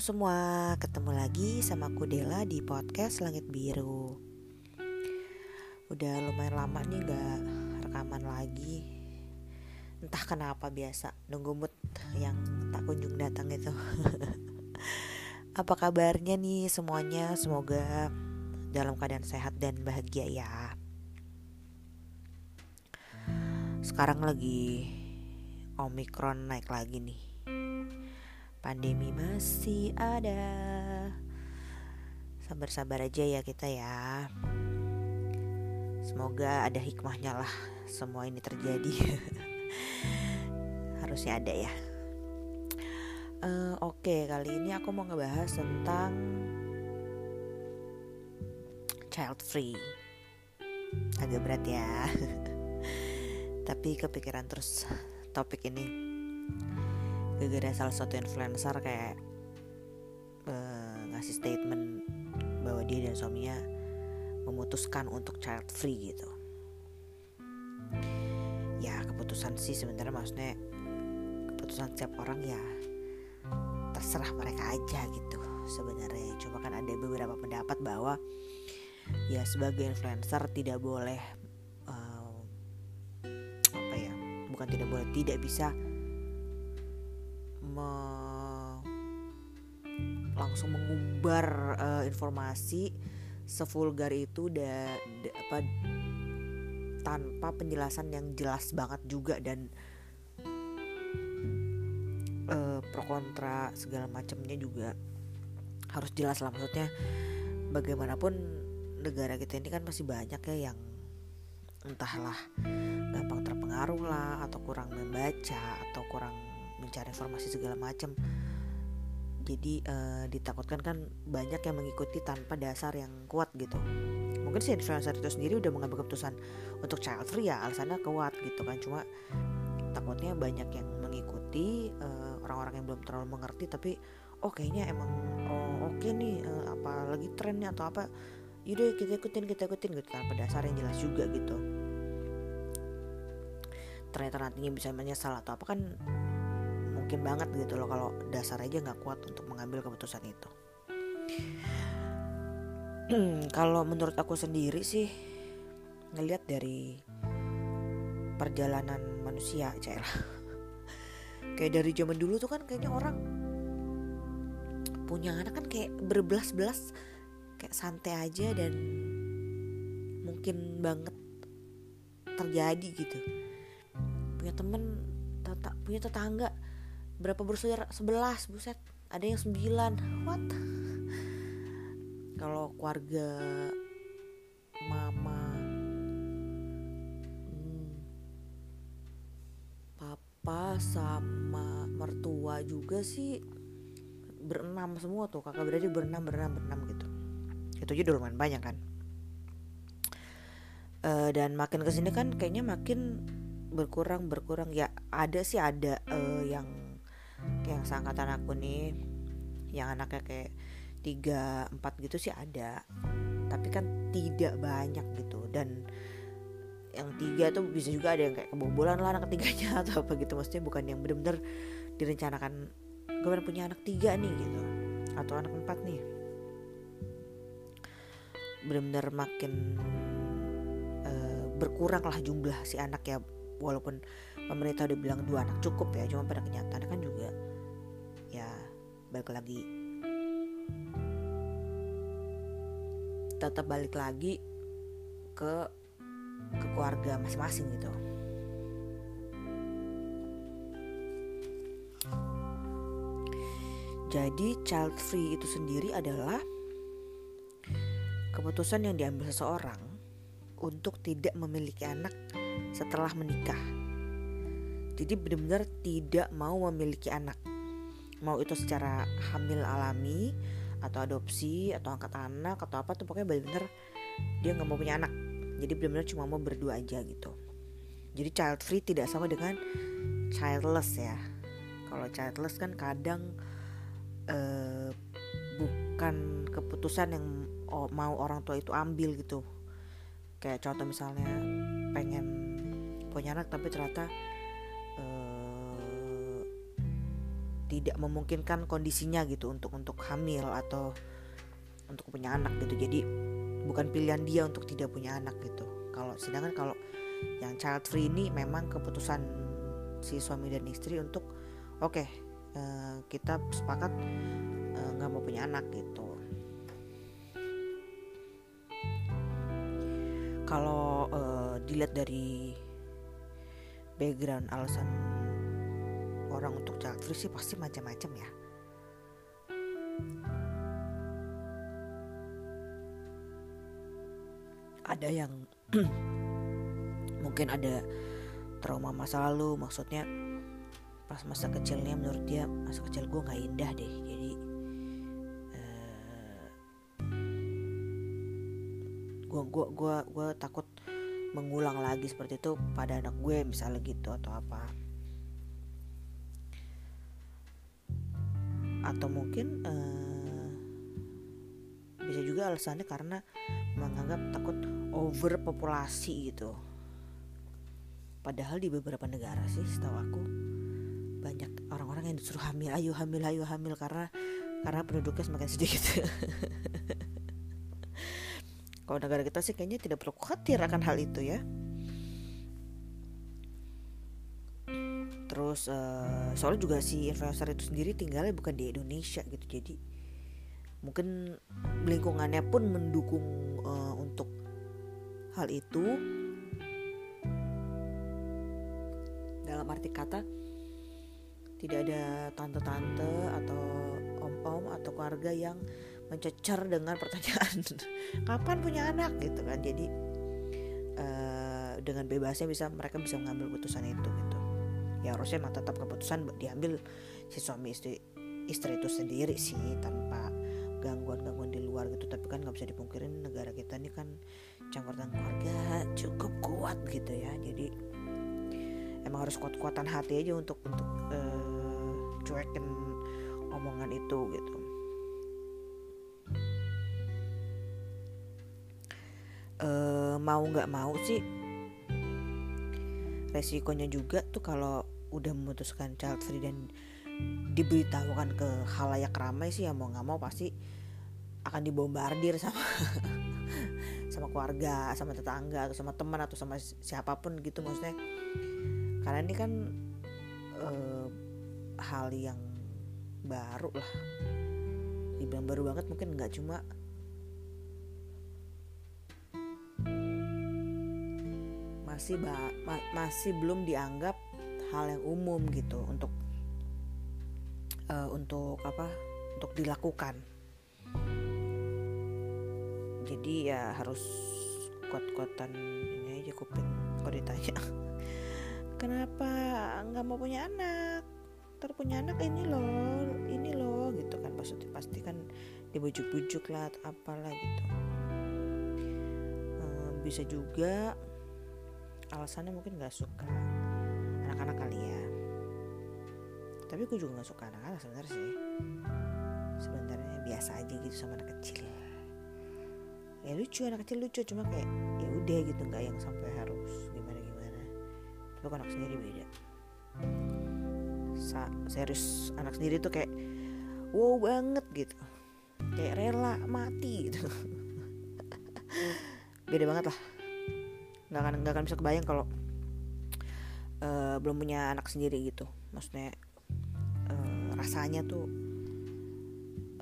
semua, ketemu lagi sama aku Dela di podcast Langit Biru. Udah lumayan lama nih gak rekaman lagi. Entah kenapa biasa nunggu mood yang tak kunjung datang itu. Apa kabarnya nih semuanya? Semoga dalam keadaan sehat dan bahagia ya. Sekarang lagi Omikron naik lagi nih pandemi masih ada. Sabar-sabar aja ya kita ya. Semoga ada hikmahnya lah semua ini terjadi. Harusnya ada ya. Uh, Oke okay, kali ini aku mau ngebahas tentang Child free. Agak berat ya. Tapi kepikiran terus topik ini gara-gara salah satu influencer kayak uh, ngasih statement bahwa dia dan suaminya memutuskan untuk child free gitu. Ya keputusan sih sebenarnya maksudnya keputusan setiap orang ya terserah mereka aja gitu sebenarnya. Cuma kan ada beberapa pendapat bahwa ya sebagai influencer tidak boleh uh, apa ya bukan tidak boleh tidak bisa langsung mengumbar uh, informasi sevulgar itu da, da, apa tanpa penjelasan yang jelas banget juga dan uh, pro kontra segala macamnya juga harus jelas lah. Maksudnya bagaimanapun negara kita ini kan masih banyak ya yang entahlah gampang terpengaruh lah atau kurang membaca atau kurang mencari informasi segala macam jadi uh, ditakutkan kan banyak yang mengikuti tanpa dasar yang kuat gitu. Mungkin si influencer itu sendiri udah mengambil keputusan untuk child free ya alasannya kuat gitu kan. Cuma takutnya banyak yang mengikuti eh, orang-orang yang belum terlalu mengerti tapi oh kayaknya emang oh oke okay nih uh, apa trennya atau apa yaudah kita ikutin kita ikutin gitu. Tanpa dasar yang jelas juga gitu. Ternyata nantinya bisa menyesal atau apa kan mungkin banget gitu loh kalau dasar aja nggak kuat untuk mengambil keputusan itu. Kalau menurut aku sendiri sih ngelihat dari perjalanan manusia cila kayak dari zaman dulu tuh kan kayaknya orang punya anak kan kayak berbelas-belas kayak santai aja dan mungkin banget terjadi gitu. Punya temen punya tetangga berapa bersaudara sebelas buset. Ada yang sembilan. What? Kalau keluarga mama hmm, papa sama mertua juga sih berenam semua tuh. Kakak berarti berenam berenam berenam gitu. Itu aja udah lumayan banyak kan. Uh, dan makin ke sini kan kayaknya makin berkurang berkurang. Ya ada sih ada uh, yang yang seangkatan aku nih yang anaknya kayak tiga empat gitu sih ada. Tapi kan tidak banyak gitu. Dan yang tiga tuh bisa juga ada yang kayak kebobolan lah anak ketiganya atau apa gitu. Maksudnya bukan yang bener-bener direncanakan gue punya anak tiga nih gitu. Atau anak empat nih. Bener-bener makin uh, berkurang lah jumlah si anak ya. Walaupun pemerintah udah bilang dua anak cukup ya cuma pada kenyataan kan juga balik lagi tetap balik lagi ke ke keluarga masing-masing gitu jadi child free itu sendiri adalah keputusan yang diambil seseorang untuk tidak memiliki anak setelah menikah. Jadi benar-benar tidak mau memiliki anak. Mau itu secara hamil alami atau adopsi atau angkat anak atau apa tuh pokoknya benar-benar dia nggak mau punya anak. Jadi benar-benar cuma mau berdua aja gitu. Jadi child free tidak sama dengan childless ya. Kalau childless kan kadang uh, bukan keputusan yang mau orang tua itu ambil gitu. Kayak contoh misalnya pengen punya anak tapi ternyata tidak memungkinkan kondisinya gitu untuk untuk hamil atau untuk punya anak gitu. Jadi bukan pilihan dia untuk tidak punya anak gitu. Kalau sedangkan kalau yang child free ini memang keputusan si suami dan istri untuk oke okay, uh, eh, kita sepakat eh, nggak uh, mau punya anak gitu. Kalau uh, dilihat dari background alasan orang untuk child free sih pasti macam-macam ya. Ada yang mungkin ada trauma masa lalu. Maksudnya pas masa kecilnya menurut dia masa kecil gue nggak indah deh. Jadi gue gue gue gue takut mengulang lagi seperti itu pada anak gue misalnya gitu atau apa atau mungkin uh, bisa juga alasannya karena menganggap takut overpopulasi gitu. Padahal di beberapa negara sih setahu aku banyak orang-orang yang disuruh hamil ayo hamil ayo hamil karena karena penduduknya semakin sedikit. Kalau negara kita sih kayaknya tidak perlu khawatir akan hal itu ya terus uh, soalnya juga si influencer itu sendiri tinggalnya bukan di Indonesia gitu. Jadi mungkin lingkungannya pun mendukung uh, untuk hal itu. Dalam arti kata tidak ada tante-tante atau om-om atau keluarga yang mencecer dengan pertanyaan kapan punya anak? gitu kan. Jadi uh, dengan bebasnya bisa mereka bisa mengambil keputusan itu gitu ya harusnya memang tetap keputusan diambil si suami istri istri itu sendiri sih tanpa gangguan-gangguan di luar gitu. Tapi kan nggak bisa dipungkirin negara kita ini kan campur keluarga cukup kuat gitu ya. Jadi emang harus kuat-kuatan hati aja untuk untuk uh, cuekin omongan itu gitu. Uh, mau nggak mau sih resikonya juga tuh kalau udah memutuskan child free dan diberitahukan ke halayak ramai sih ya mau nggak mau pasti akan dibombardir sama sama keluarga sama tetangga atau sama teman atau sama siapa pun gitu maksudnya. Karena ini kan uh, hal yang baru lah. Dibilang baru banget mungkin nggak cuma masih ba ma masih belum dianggap hal yang umum gitu untuk uh, untuk apa untuk dilakukan. Jadi ya harus kuat-kuatan ini aja kuping kalau ditanya. Kenapa nggak mau punya anak? Ntar punya anak ini loh ini loh gitu kan. Maksudnya pasti kan dibujuk-bujuk lah apalah gitu. Um, bisa juga alasannya mungkin nggak suka anak-anak kali ya. Tapi gue juga nggak suka anak-anak sebenarnya sih. Sebenarnya biasa aja gitu sama anak kecil. Ya lucu anak kecil lucu cuma kayak ya udah gitu nggak yang sampai harus gimana gimana tapi anak sendiri beda. Sa serius anak sendiri tuh kayak wow banget gitu. Kayak rela mati gitu. Beda banget lah nggak akan nggak akan bisa kebayang kalau uh, belum punya anak sendiri gitu. Maksudnya uh, rasanya tuh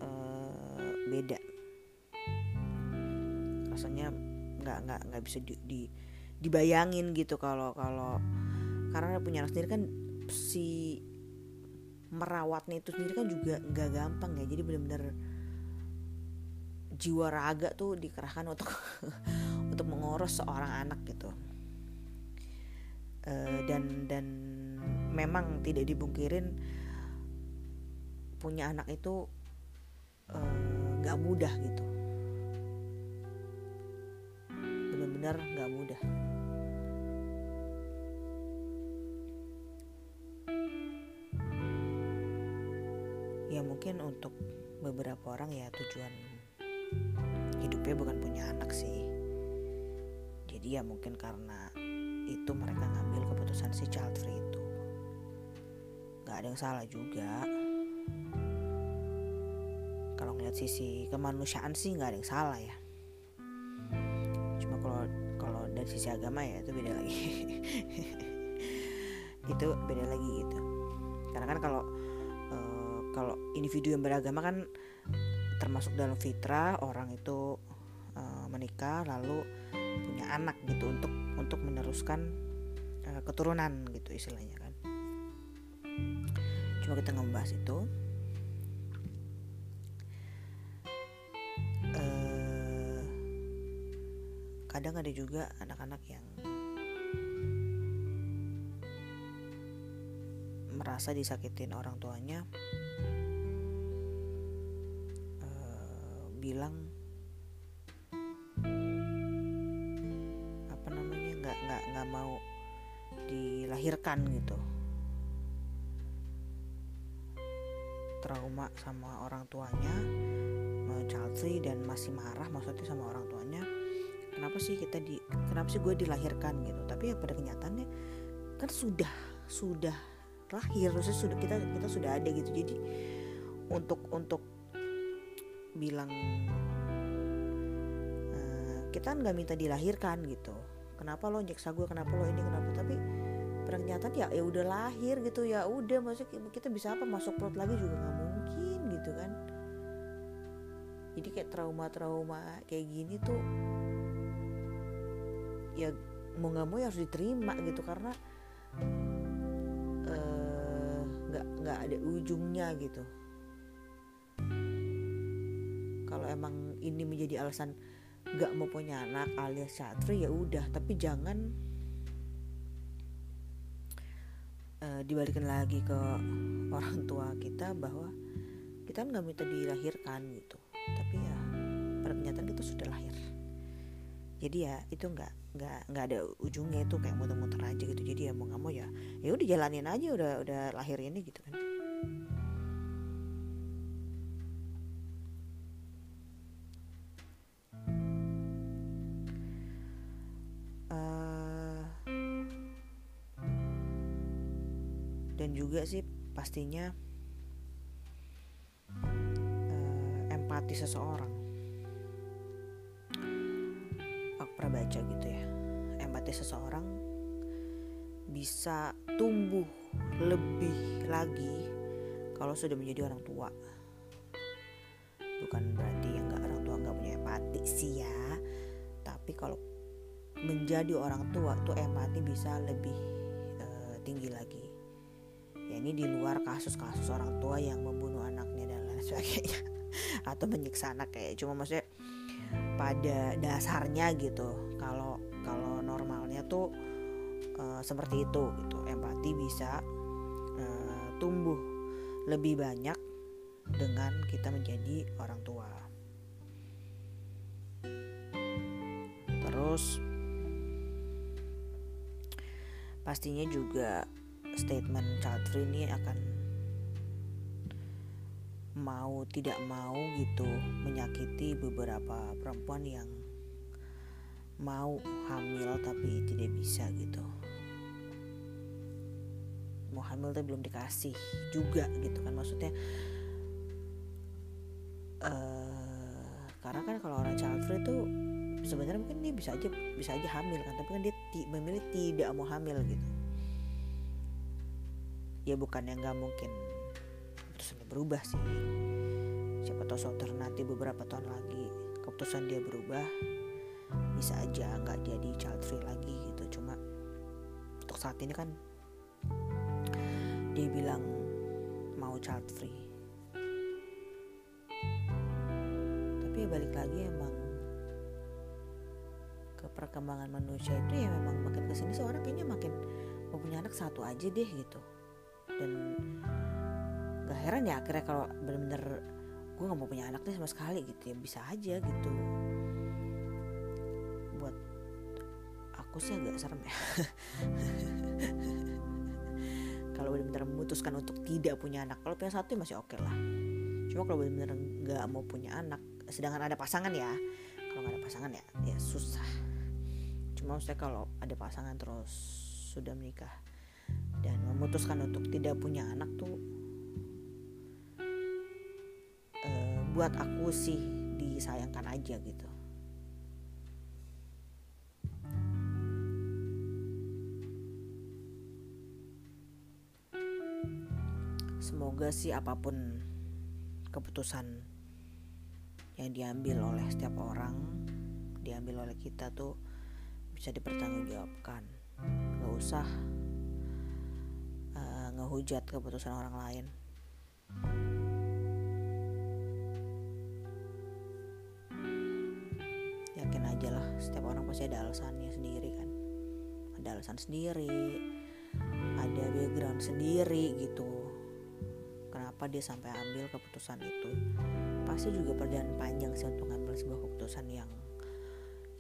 uh, beda. Rasanya nggak nggak nggak bisa di, di dibayangin gitu kalau kalau karena punya anak sendiri kan si merawatnya itu sendiri kan juga nggak gampang ya. Jadi benar-benar jiwa raga tuh dikerahkan untuk untuk mengurus seorang anak gitu. Uh, dan dan memang tidak dibungkirin punya anak itu uh, gak mudah gitu. Benar-benar gak mudah. Ya mungkin untuk beberapa orang ya tujuan hidupnya bukan punya anak sih jadi ya mungkin karena itu mereka ngambil keputusan si child free itu. Nggak ada yang salah juga. Ngeliat sisi kemanusiaan sih nggak ada yang salah ya. Cuma kalau kalau dari sisi agama ya itu beda lagi. Itu beda lagi gitu. Karena kan kalau uh, kalau individu yang beragama kan termasuk dalam fitrah orang itu uh, menikah lalu punya anak gitu untuk untuk meneruskan uh, keturunan gitu istilahnya kan. Cuma kita ngebahas itu. Uh, kadang ada juga anak-anak yang merasa disakitin orang tuanya bilang dilahirkan gitu. Trauma sama orang tuanya child free dan masih marah maksudnya sama orang tuanya. Kenapa sih kita di kenapa sih gue dilahirkan gitu? Tapi ya pada kenyataannya kan sudah sudah lahir maksudnya sudah kita kita sudah ada gitu. Jadi untuk untuk bilang uh, kita nggak minta dilahirkan gitu. Kenapa lo nyeksa gue? Kenapa lo ini? Kenapa? Tapi ternyata ya ya udah lahir gitu ya udah maksudnya kita bisa apa masuk perut lagi juga nggak mungkin gitu kan. Jadi kayak trauma-trauma kayak gini tuh ya mau nggak mau ya harus diterima gitu karena eh, nggak uh, nggak ada ujungnya gitu. Kalau emang ini menjadi alasan gak mau punya anak alias satri ya udah tapi jangan uh, dibalikin lagi ke orang tua kita bahwa kita nggak minta dilahirkan gitu. Tapi ya pada kenyataan kita sudah lahir. Jadi ya itu nggak nggak nggak ada ujungnya itu kayak muter-muter aja gitu. Jadi ya mau nggak mau ya ya udah jalanin aja udah udah lahir ini gitu kan dan juga sih pastinya uh, empati seseorang. Aku pernah baca gitu ya empati seseorang bisa tumbuh lebih lagi kalau sudah menjadi orang tua. Bukan berarti yang nggak orang tua nggak punya empati sih ya tapi kalau menjadi orang tua tuh empati bisa lebih uh, tinggi lagi ini di luar kasus-kasus orang tua yang membunuh anaknya dan lain sebagainya. Atau menyiksa anak kayak cuma maksudnya pada dasarnya gitu kalau kalau normalnya tuh uh, seperti itu gitu. Empati bisa uh, tumbuh lebih banyak dengan kita menjadi orang tua. Terus pastinya juga statement child free ini akan mau tidak mau gitu menyakiti beberapa perempuan yang mau hamil tapi tidak bisa gitu. Mau hamil tapi belum dikasih juga gitu kan. Maksudnya uh, karena kan kalau orang child free itu sebenarnya mungkin dia bisa aja bisa aja hamil kan. Tapi kan dia memilih tidak mau hamil gitu ya bukan yang nggak mungkin keputusannya berubah sih. Siapa tahu suatu nanti beberapa tahun lagi keputusan dia berubah bisa aja nggak jadi child free lagi gitu. Cuma untuk saat ini kan dia bilang mau child free. Tapi ya balik lagi emang ke perkembangan manusia itu ya memang makin ke sini seorang kayaknya makin mau punya anak satu aja deh gitu dan gak heran ya akhirnya kalau bener-bener gue nggak mau punya anak nih sama sekali gitu ya bisa aja gitu. Buat aku sih agak serem ya. Kalau benar-benar memutuskan untuk tidak punya anak kalau punya satu ya masih oke okay lah. Cuma kalau benar-benar nggak mau punya anak sedangkan ada pasangan ya kalau nggak ada pasangan ya ya susah. Cuma maksudnya kalau ada pasangan terus sudah menikah dan memutuskan untuk tidak punya anak tuh uh, buat aku sih disayangkan aja gitu. Semoga sih apa pun keputusan yang diambil oleh setiap orang diambil oleh kita tuh bisa dipertanggungjawabkan. Nggak usah ngehujat keputusan orang lain. Yakin aja lah setiap orang pasti ada alasannya sendiri kan. Ada alasan sendiri ada background sendiri gitu. Kenapa dia sampai ambil keputusan itu? Pasti juga perjalanan panjang sih untuk ngambil sebuah keputusan yang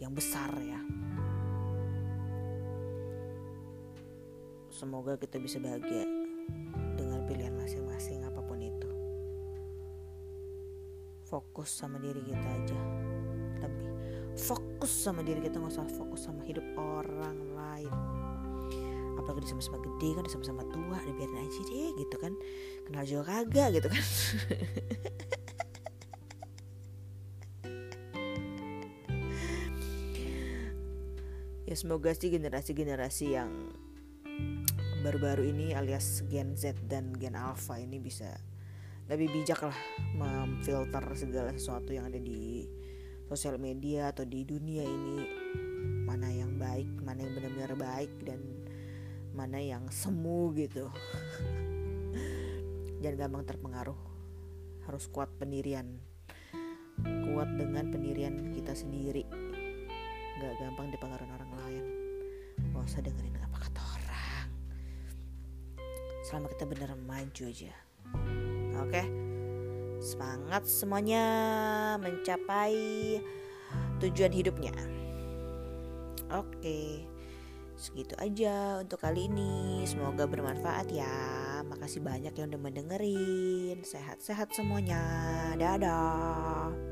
yang besar ya. Semoga kita bisa bahagia dengan pilihan masing-masing apa pun itu. Fokus sama diri kita aja. Lebih. Fokus sama diri kita nggak usah fokus sama hidup orang lain. Apalagi udah sama-sama gede kan sama-sama tua udah biarin aja deh gitu kan. Kenal juga kagak gitu kan. Ya semoga sih generasi-generasi yang baru-baru ini alias Gen Z dan Gen Alpha ini bisa lebih bijak lah memfilter segala sesuatu yang ada di sosial media atau di dunia ini. Mana yang baik mana yang benar-benar baik dan mana yang semu gitu. Jangan gampang terpengaruh. Harus kuat pendirian. Kuat dengan pendirian kita sendiri. Gak gampang dipengaruhi orang lain. Gak usah dengerin apa kata selama kita bener maju aja oke semangat semuanya mencapai tujuan hidupnya oke. Segitu aja untuk kali ini. Semoga bermanfaat ya. Makasih banyak yang udah mendengerin. Sehat-sehat semuanya. Dadah.